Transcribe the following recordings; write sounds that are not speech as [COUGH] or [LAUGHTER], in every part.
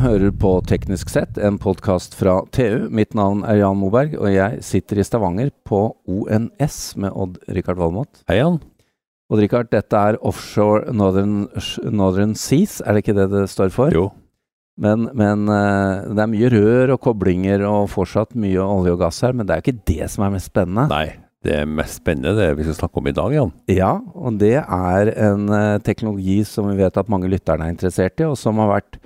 hører på Teknisk sett, en podkast fra TU. Mitt navn er Jan Moberg, og jeg sitter i Stavanger på ONS med Odd-Rikard Valmot. Hei, Jan. Odd-Rikard, dette er Offshore Northern, Northern, Seas, er det ikke det det står for? Jo. Men, men uh, det er mye rør og koblinger og fortsatt mye olje og gass her, men det er jo ikke det som er mest spennende. Nei, det mest spennende det vi skal snakke om i dag, Jan. Ja, og det er en uh, teknologi som vi vet at mange lytterne er interessert i, og som har vært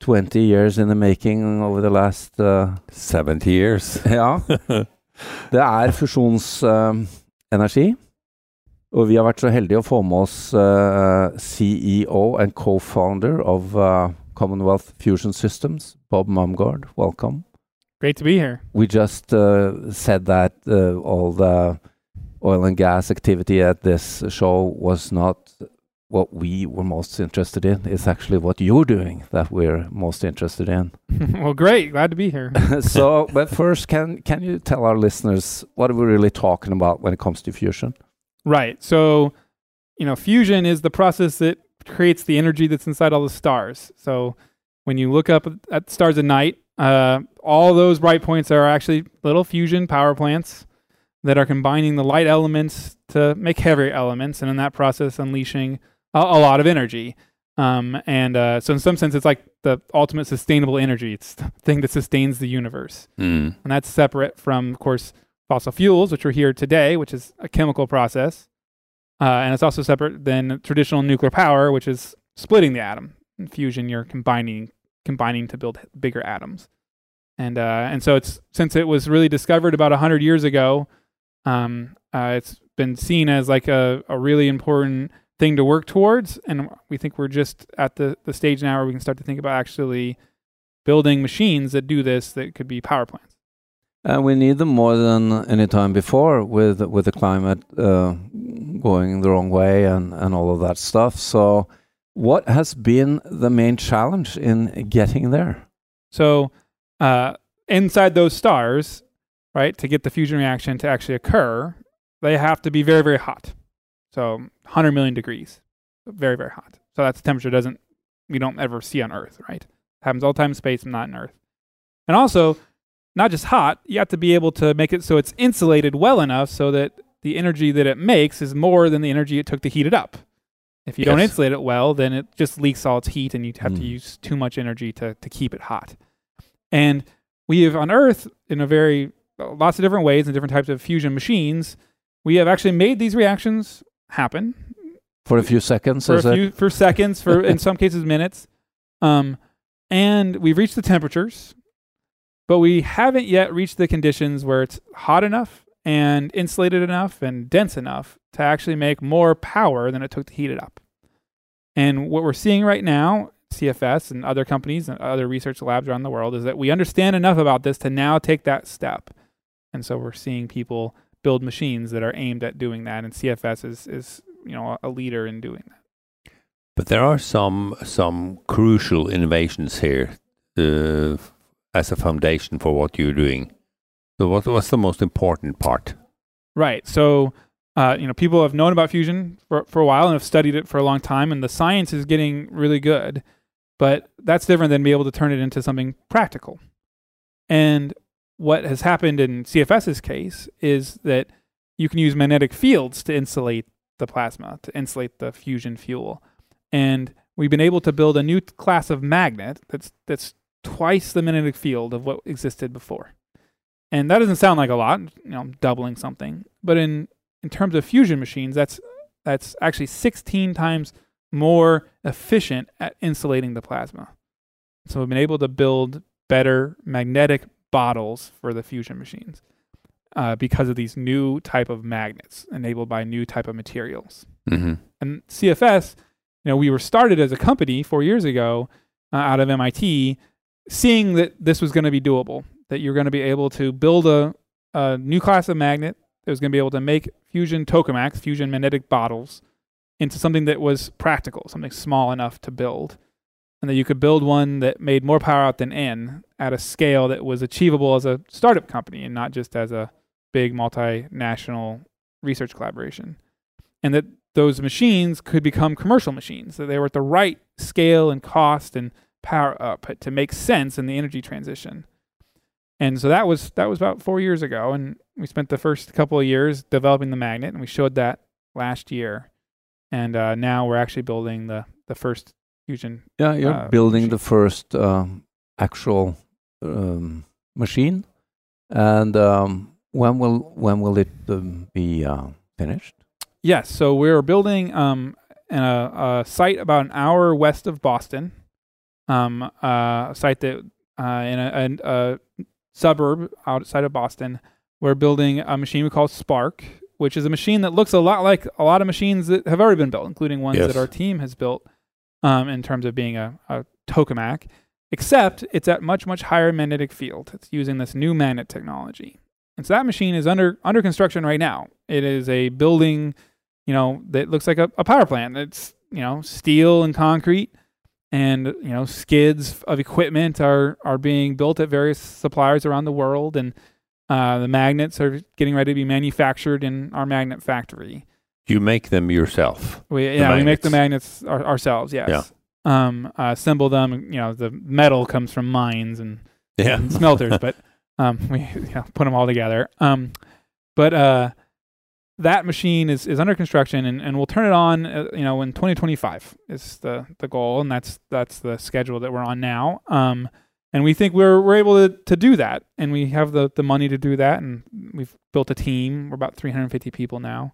20 years in the making over the last uh, 70 years. [LAUGHS] Ja. Det er fusjonsenergi. Uh, og vi har vært så heldige å få med oss CEO and co-founder of Commonwealth Fusion Systems, Bob Mumgaard. Welcome. Great to be here. We just uh, said that uh, all the oil and gas activity at this show was not what we were most interested in. It's actually what you're doing that we're most interested in. [LAUGHS] well, great. Glad to be here. [LAUGHS] so, but first, can can you tell our listeners what are we really talking about when it comes to fusion? Right. So, you know, fusion is the process that creates the energy that's inside all the stars. So, when you look up at stars at night, uh, all those bright points are actually little fusion power plants that are combining the light elements to make heavier elements, and in that process, unleashing a, a lot of energy. Um, and uh, so, in some sense, it's like the ultimate sustainable energy. It's the thing that sustains the universe, mm. and that's separate from, of course, fossil fuels, which are here today, which is a chemical process, uh, and it's also separate than traditional nuclear power, which is splitting the atom. In fusion, you're combining combining to build bigger atoms. And uh, and so it's since it was really discovered about hundred years ago, um, uh, it's been seen as like a, a really important thing to work towards. And we think we're just at the, the stage now where we can start to think about actually building machines that do this that could be power plants. And we need them more than any time before with with the climate uh, going the wrong way and, and all of that stuff. So what has been the main challenge in getting there? So, uh, inside those stars, right, to get the fusion reaction to actually occur, they have to be very, very hot. So, 100 million degrees, very, very hot. So that's the temperature doesn't we don't ever see on Earth, right? It happens all the time in space, not in Earth. And also, not just hot, you have to be able to make it so it's insulated well enough so that the energy that it makes is more than the energy it took to heat it up. If you yes. don't insulate it well, then it just leaks all its heat and you have mm. to use too much energy to, to keep it hot. And we have on Earth, in a very, lots of different ways and different types of fusion machines, we have actually made these reactions happen. For a few seconds, for a few, for seconds, for in some cases minutes. Um, and we've reached the temperatures, but we haven't yet reached the conditions where it's hot enough and insulated enough and dense enough to actually make more power than it took to heat it up. And what we're seeing right now, CFS and other companies and other research labs around the world, is that we understand enough about this to now take that step. And so we're seeing people build machines that are aimed at doing that, and CFS is, is you know a leader in doing that. But there are some some crucial innovations here uh, as a foundation for what you're doing. So what, what's the most important part? Right. So, uh, you know, people have known about fusion for, for a while and have studied it for a long time, and the science is getting really good. But that's different than being able to turn it into something practical. And what has happened in CFS's case is that you can use magnetic fields to insulate the plasma, to insulate the fusion fuel. And we've been able to build a new class of magnet that's that's twice the magnetic field of what existed before. And that doesn't sound like a lot, you know, doubling something. But in, in terms of fusion machines, that's that's actually 16 times more efficient at insulating the plasma. So we've been able to build better magnetic bottles for the fusion machines uh, because of these new type of magnets enabled by new type of materials. Mm-hmm. And CFS, you know, we were started as a company four years ago uh, out of MIT, seeing that this was going to be doable that you're going to be able to build a, a new class of magnet that was going to be able to make fusion tokamaks, fusion magnetic bottles, into something that was practical, something small enough to build. And that you could build one that made more power out than in at a scale that was achievable as a startup company and not just as a big multinational research collaboration. And that those machines could become commercial machines, that they were at the right scale and cost and power output to make sense in the energy transition. And so that was that was about four years ago, and we spent the first couple of years developing the magnet, and we showed that last year. And uh, now we're actually building the the first fusion. Yeah, you're uh, building machine. the first um, actual um, machine, and um, when will when will it um, be uh, finished? Yes, so we're building um, in a, a site about an hour west of Boston, um, uh, a site that uh, in a, a, a suburb outside of Boston. We're building a machine we call Spark, which is a machine that looks a lot like a lot of machines that have already been built, including ones Yes. that our team has built um, in terms of being a, a tokamak, except it's at much, much higher magnetic field. It's using this new magnet technology. And so that machine is under under construction right now. It is a building, you know, that looks like a, a power plant. It's, you know, steel and concrete and, you know, skids of equipment are are being built at various suppliers around the world and uh, the magnets are getting ready to be manufactured in our magnet factory. You make them yourself. We yeah, we make the magnets. our, ourselves. Yes. Yeah. Um, uh, assemble them. You know, the metal comes from mines and, Yeah. and smelters, but [LAUGHS] um, we you know, put them all together. Um, but uh, that machine is, is under construction, and, and we'll turn it on. Uh, you know, in 2025 is the the goal, and that's that's the schedule that we're on now. Um, and we think we're we're able to, to do that, and we have the the money to do that, and we've built a team. We're about 350 people now,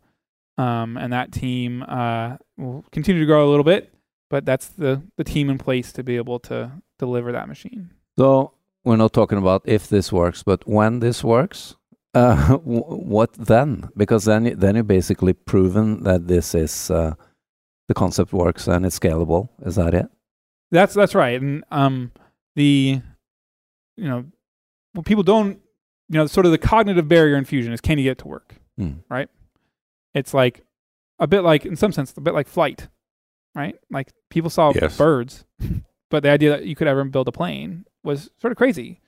um, and that team uh, will continue to grow a little bit, but that's the the team in place to be able to deliver that machine. So we're not talking about if this works, but when this works. [LAUGHS] Uh, w- what then? Because then, then you basically proven that this is uh, the concept works and it's scalable. Is that it? That's that's right, and um, the you know, people don't you know, sort of the cognitive barrier in fusion is can you get it to work? Hmm. It's like a bit like, in some sense, a bit like flight, right? Like people saw Yes. birds, [LAUGHS] but the idea that you could ever build a plane was sort of crazy.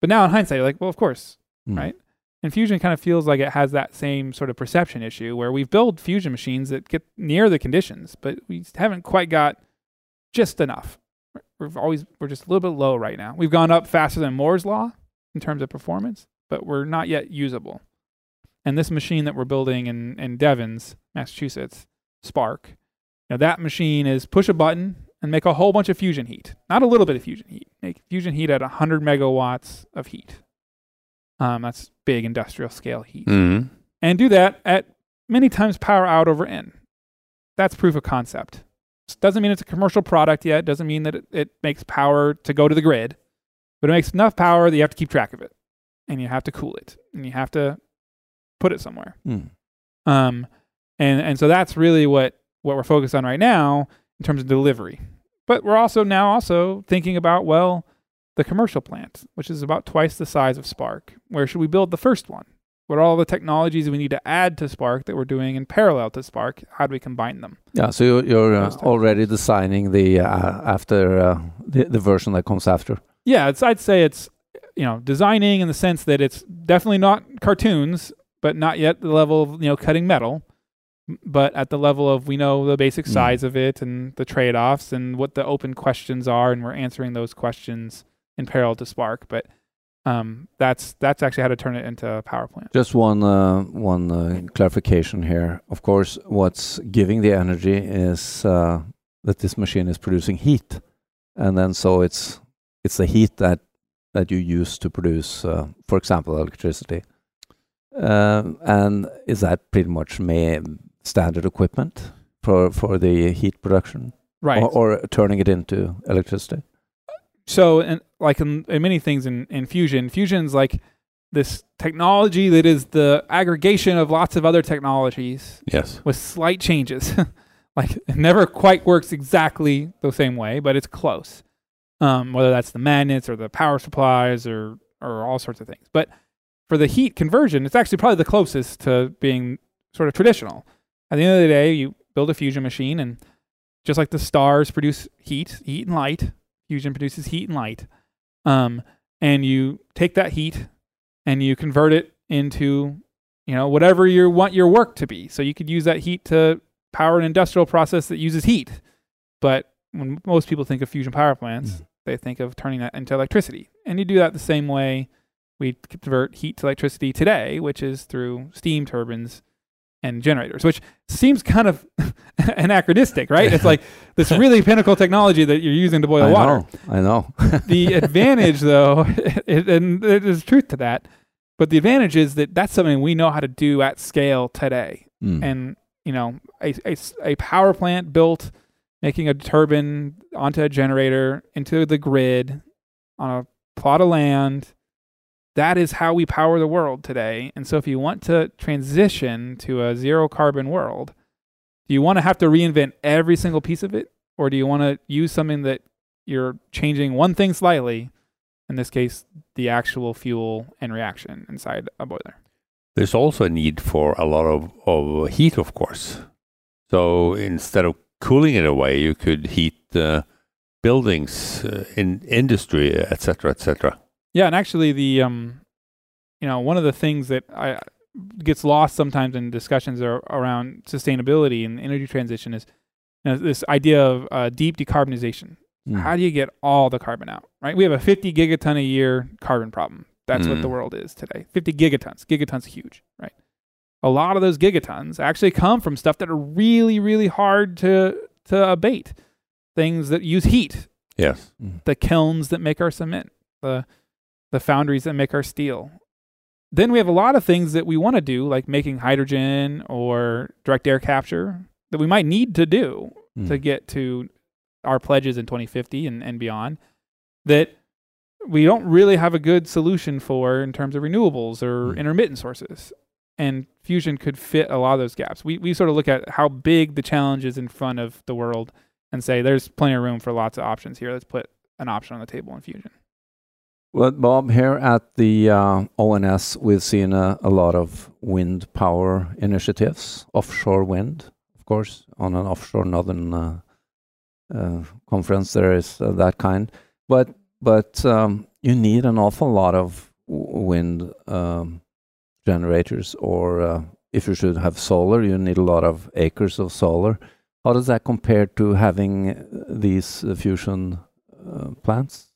But now in hindsight, you're like, well, of course, Hmm. Right. And fusion kind of feels like it has that same sort of perception issue where we've built fusion machines that get near the conditions, but we haven't quite got just enough. We've always we're just a little bit low right now. We've gone up faster than Moore's law in terms of performance, but we're not yet usable. And this machine that we're building in in Devens, Massachusetts, Spark, now that machine is push a button and make a whole bunch of fusion heat. Not a little bit of fusion heat. Make fusion heat at 100 megawatts of heat. Um, that's big industrial scale heat. hmm And do that at many times power out over N. That's proof of concept. Doesn't mean it's a commercial product yet. Doesn't mean that it, it makes power to go to the grid, but it makes enough power that you have to keep track of it, and you have to cool it, and you have to put it somewhere. Hmm. Um, and and so that's really what what we're focused on right now in terms of delivery. But we're also now also thinking about well, the commercial plant, which is about twice the size of Spark. Where should we build the first one? What are all the technologies we need to add to Spark that we're doing in parallel to Spark? How do we combine them? Yeah, so you're, you're uh, already designing the uh, after uh, the, the version that comes after. Yeah, it's, I'd say it's you know designing in the sense that it's definitely not cartoons, but not yet the level of you know cutting metal, but at the level of we know the basic Mm. size of it and the trade offs and what the open questions are, and we're answering those questions in parallel to Spark. But um, that's that's actually how to turn it into a power plant. Just one uh, one uh, clarification here. Of course, what's giving the energy is uh, that this machine is producing heat, and then so it's it's the heat that that you use to produce, uh, for example, electricity. Um, and is that pretty much standard equipment for for the heat production, Right. or, or turning it into electricity? so and like in, in many things in, in fusion fusion's like this technology that is the aggregation of lots of other technologies Yes. with slight changes [LAUGHS] like it never quite works exactly the same way but it's close um, whether that's the magnets or the power supplies or or all sorts of things but for the heat conversion it's actually probably the closest to being sort of traditional at the end of the day you build a fusion machine and just like the stars produce heat heat and light fusion produces heat and light um, and you take that heat and you convert it into you know whatever you want your work to be so you could use that heat to power an industrial process that uses heat but when most people think of fusion power plants, Mm. they think of turning that into electricity. And you do that the same way we convert heat to electricity today, which is through steam turbines and generators, which seems kind of [LAUGHS] anachronistic, right? It's like this [LAUGHS] really pinnacle technology that you're using to boil I water. know. I know. [LAUGHS] The advantage, though, it, and there's truth to that, but the advantage is that that's something we know how to do at scale today Mm. and you know a, a, a power plant built making a turbine onto a generator into the grid on a plot of land that is how we power the world today and so if you want to transition to a zero carbon world do you want to have to reinvent every single piece of it or do you want to use something that you're changing one thing slightly in this case the actual fuel and reaction inside a boiler There's also a need for a lot of, of heat, of course. So instead of cooling it away, you could heat uh, buildings, uh, in industry, etc., etc. Yeah, and actually, the um, you know, one of the things that I gets lost sometimes in discussions are around sustainability and energy transition is you know, this idea of uh, deep decarbonization. Mm. How do you get all the carbon out? Right? We have a 50 gigaton a year carbon problem. That's what Mm. the world is today. 50 gigatons. Gigatons huge, right? A lot of those gigatons actually come from stuff that are really, really hard to to abate. Things that use heat, Yes. Mm. the kilns that make our cement, the the foundries that make our steel. Then we have a lot of things that we want to do, like making hydrogen or direct air capture, that we might need to do Mm. to get to our pledges in 2050 and, and beyond. That we don't really have a good solution for in terms of renewables or Mm. intermittent sources. And fusion could fit a lot of those gaps. We we sort of look at how big the challenge is in front of the world and say there's plenty of room for lots of options here. Let's put an option on the table in fusion. Well, Bob, here at the uh, ONS, we've seen a, lot of wind power initiatives, offshore wind, of course, on an offshore northern uh, uh, conference. There is uh, that kind, but but um, you need an awful lot of wind um, generators, or uh, if you should have solar, you need a lot of acres of solar. How does that compare to having these fusion plants?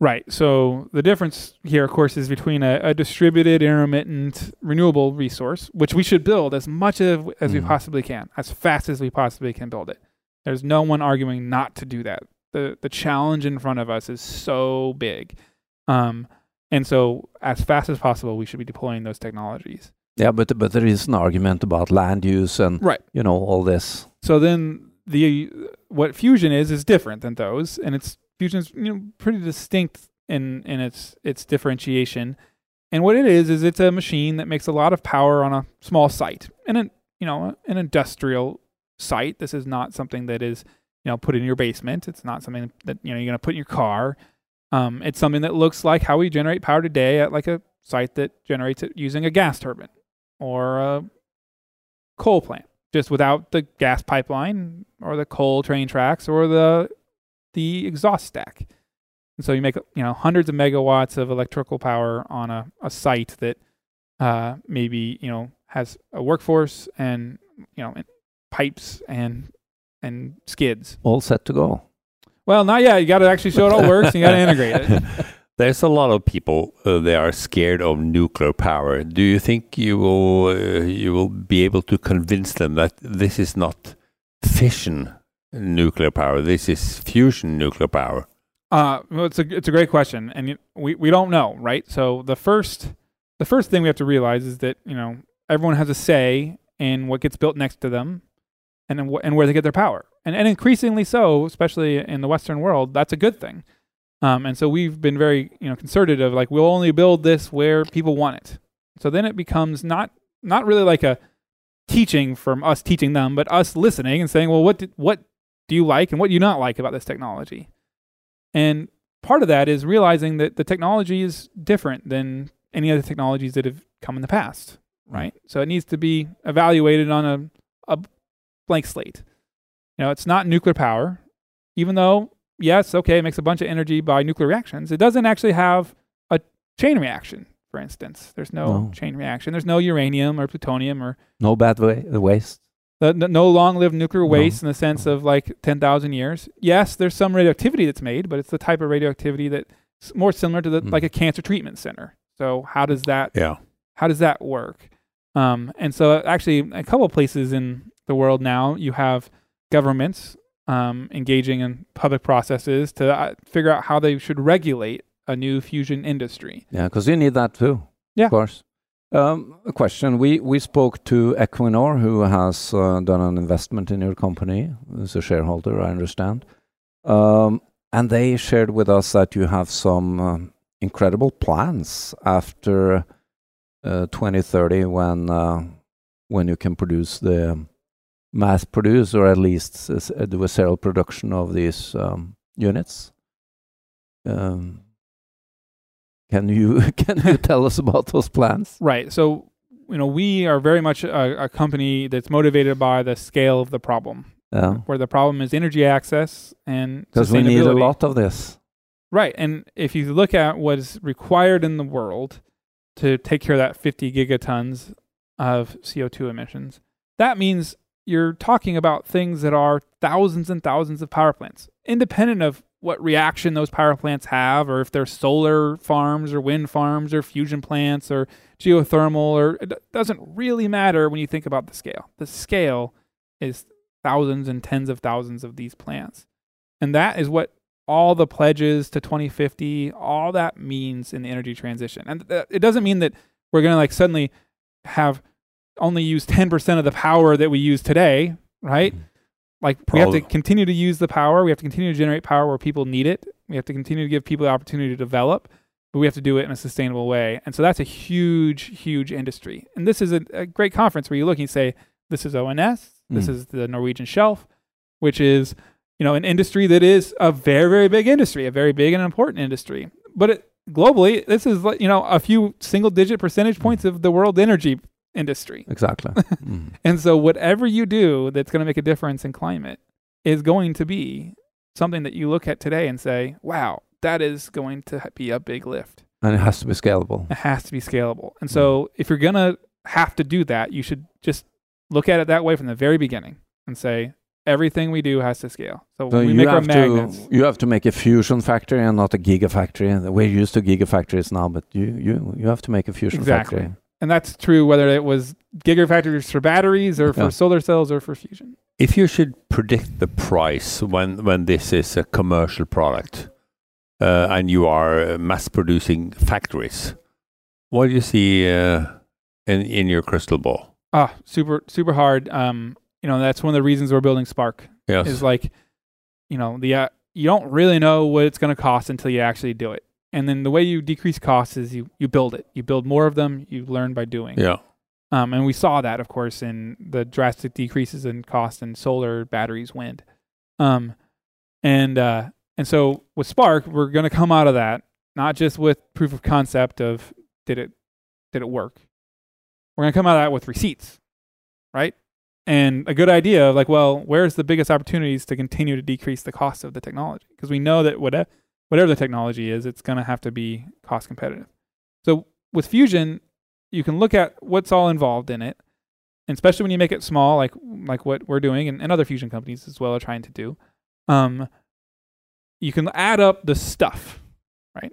Right. So the difference here, of course, is between a, a distributed, intermittent, renewable resource, which we should build as much of, as we Mhm. possibly can, as fast as we possibly can build it. There's no one arguing not to do that. The the challenge in front of us is so big, um, and so as fast as possible, we should be deploying those technologies. Yeah, but but there is an argument about land use and Right. you know all this. So then the what fusion is is different than those, and it's fusion's you know pretty distinct in in its its differentiation. And what it is is it's a machine that makes a lot of power on a small site, and an you know an industrial site. This is not something that is you know put in your basement. It's not something that you know you're going to put in your car. Um, it's something that looks like how we generate power today at like a site that generates it using a gas turbine or a coal plant just without the gas pipeline or the coal train tracks or the the exhaust stack. And so you make you know hundreds of megawatts of electrical power on a, a site that uh, maybe you know has a workforce and you know and pipes and and skids. All set to go. Well, not yet. You got to actually show it all works. and you got to integrate it. [LAUGHS] There's a lot of people uh, they are scared of nuclear power. Do you think you will uh, you will be able to convince them that this is not fission nuclear power? This is fusion nuclear power. Uh, well, it's a it's a great question, and we we don't know, right? So the first the first thing we have to realize is that you know everyone has a say in what gets built next to them, and in wh- and where they get their power, and and increasingly so, especially in the Western world, that's a good thing. Um, and so we've been very you know concerted of like we'll only build this where people want it. So then it becomes not not really like a teaching from us teaching them, but us listening and saying, well, what did, what do you like and what do you not like about this technology? And part of that is realizing that the technology is different than any other technologies that have come in the past, mm. right? So it needs to be evaluated on a, a blank slate. You know, it's not nuclear power, even though, yes, okay, it makes a bunch of energy by nuclear reactions. It doesn't actually have a chain reaction, for instance. There's no No. chain reaction. There's no uranium or plutonium or No bad wa- waste. The, the- no long-lived nuclear No. waste in the sense of like 10,000 years. Yes, there's some radioactivity that's made, but it's the type of radioactivity that's more similar to the, Mm. like a cancer treatment center. So how does that Yeah. how does that work? Um, and so, actually, a couple places in the world now, you have governments um, engaging in public processes to uh, figure out how they should regulate a new fusion industry. Yeah, because you need that too. Yeah. Of course. Um, a question. We we spoke to Equinor, who has uh, done an investment in your company as a shareholder, I understand. Um, and they shared with us that you have some um, incredible plans after uh, 2030 when uh, when you can produce the mass produce or at least uh, do a serial production of these um, units. Um, can you [LAUGHS] can you tell us about those plans? Right. So, you know, we are very much a, a company that's motivated by the scale of the problem, Yeah, where the problem is energy access and because we need a lot of this. Right. And if you look at what is required in the world to take care of that 50 gigatons of CO2 emissions, that means you're talking about things that are thousands and thousands of power plants, independent of what reaction those power plants have, or if they're solar farms or wind farms or fusion plants or geothermal, or it doesn't really matter when you think about the scale. The scale is thousands and tens of thousands of these plants. And that is what all the pledges to 2050, all that means in the energy transition. And th- it doesn't mean that we're going to like suddenly have only use 10% of the power that we use today, right? Mm-hmm. Like we have to continue to use the power. We have to continue to generate power where people need it. We have to continue to give people the opportunity to develop, but we have to do it in a sustainable way. And so that's a huge, huge industry. And this is a, a great conference where you look and you say, this is ONS, this Mm. is the Norwegian Shelf, which is you know an industry that is a very very big industry, a very big and important industry. But it, globally, this is like you know a few single digit percentage points of the world energy industry. Exactly. [LAUGHS] Mhm. And so whatever you do that's going to make a difference in climate is going to be something that you look at today and say, "Wow, that is going to be a big lift." And it has to be scalable. It has to be scalable. And so if you're going to have to do that, you should just look at it that way from the very beginning and say everything we do has to scale. So, So when we you make our have magnets. to you have to make a fusion factory and not a gigafactory. And we're used to gigafactories now, but you you you have to make a fusion Exactly. factory. And that's true whether it was gigafactories for batteries or for Yeah. solar cells or for fusion. If you should predict the price when when this is a commercial product, uh, and you are uh, mass producing factories, what do you see uh, in in your crystal ball? Ah, super super hard. Um, you know, that's one of the reasons we're building Spark. Yes. is like, you know, the uh, you don't really know what it's going to cost until you actually do it. And then the way you decrease costs is you you build it. You build more of them. You learn by doing. yeah. Um, and we saw that, of course, in the drastic decreases in cost in solar batteries, wind. Um, and uh, and so with Spark, we're going to come out of that not just with proof of concept of did it did it work. We're going to come out of that with receipts, right? And a good idea of like, well, where's the biggest opportunities to continue to decrease the cost of the technology? Because we know that whatever whatever the technology is, it's going to have to be cost competitive. So with fusion, you can look at what's all involved in it, and especially when you make it small, like like what we're doing, and, and other fusion companies as well are trying to do. Um, you can add up the stuff, right?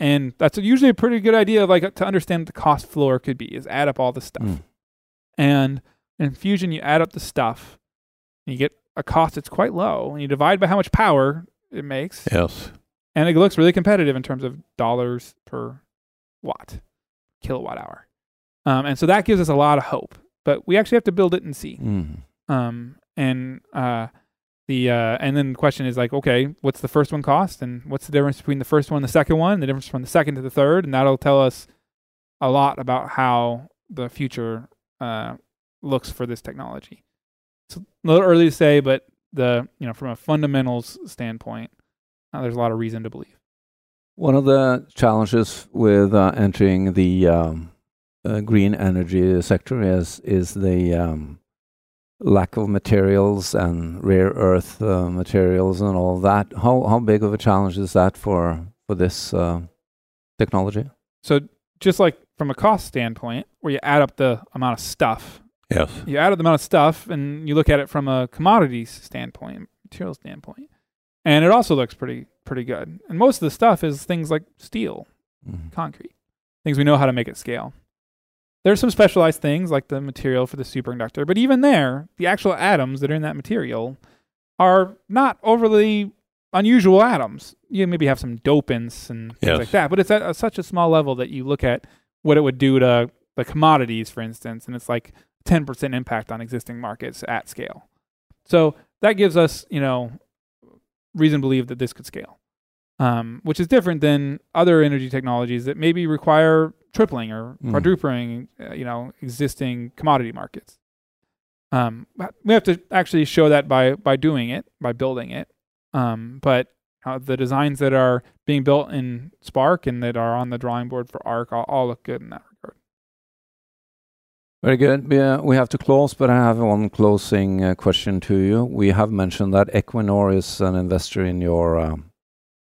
And that's usually a pretty good idea like to understand what the cost floor could be is add up all the stuff. Mm. And in fusion, you add up the stuff, and you get a cost that's quite low, and you divide by how much power it makes, Yes. and it looks really competitive in terms of dollars per watt, kilowatt hour. Um, and so that gives us a lot of hope. But we actually have to build it and see. Mhm. Um, and uh, the uh, and then the question is like, okay, what's the first one cost, and what's the difference between the first one and the second one, the difference from the second to the third, and that'll tell us a lot about how the future uh, looks for this technology. It's a little early to say, but the you know from a fundamentals standpoint, uh, there's a lot of reason to believe. One of the challenges with uh, entering the um, uh, green energy sector is is the um, lack of materials and rare earth uh, materials and all that. How how big of a challenge is that for for this uh, technology? So just like from a cost standpoint, where you add up the amount of stuff, Yes. You add up the amount of stuff and you look at it from a commodities standpoint, material standpoint, and it also looks pretty pretty good. And most of the stuff is things like steel, Mhm. concrete, things we know how to make at scale. There's some specialized things like the material for the superconductor, but even there, the actual atoms that are in that material are not overly unusual atoms. You maybe have some dopants and things Yes. like that, but it's at a, such a small level that you look at what it would do to the commodities, for instance, and it's like 10% impact on existing markets at scale. So that gives us, you know, reason to believe that this could scale, um, which is different than other energy technologies that maybe require tripling or Mm. quadrupling, uh, you know, existing commodity markets. Um, we have to actually show that by by doing it, by building it. Um, but uh, the designs that are being built in Spark and that are on the drawing board for Arc all, all look good in that. Very good. We, uh, we have to close, but I have one closing uh, question to you. We have mentioned that Equinor is an investor in your um,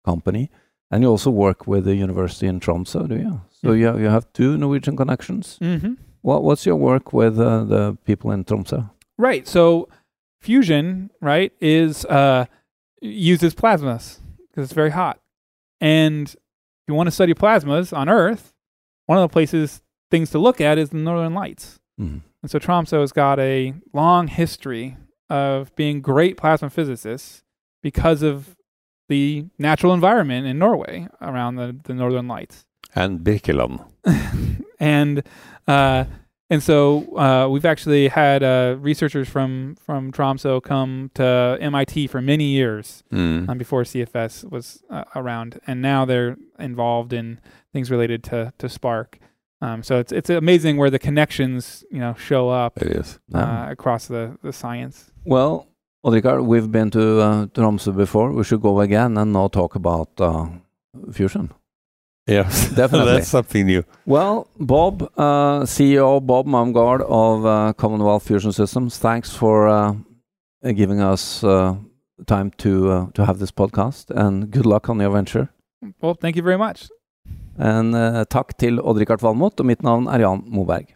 company, and you also work with the university in Tromsø, do you? So Mhm. you, have, two Norwegian connections. Mm-hmm. What, what's your work with uh, the people in Tromsø? Right. So fusion, right, is uh, uses plasmas because it's very hot. And if you want to study plasmas on Earth, one of the places things to look at is the northern lights. Mhm. And so Tromsø has got a long history of being great plasma physicists because of the natural environment in Norway around the, the northern lights. And Birkeland. [LAUGHS] and uh, and so uh, we've actually had uh, researchers from from Tromsø come to MIT for many years Mm. um, before CFS was uh, around, and now they're involved in things related to to Spark. Um, so it's it's amazing where the connections you know show up It is. Ah. uh, across the the science. Well, Odd-Rikard, we've been to uh, Tromsø before. We should go again and now talk about uh, fusion. Yes. [LAUGHS] [LAUGHS] Definitely. That's something new. Well, Bob, uh, CEO Bob Mumgaard of uh, Commonwealth Fusion Systems, thanks for uh, giving us uh, time to uh, to have this podcast, and good luck on your venture. Well, thank you very much. En uh, takk til Odd-Rikard Valmot, og mitt navn er Jan Moberg.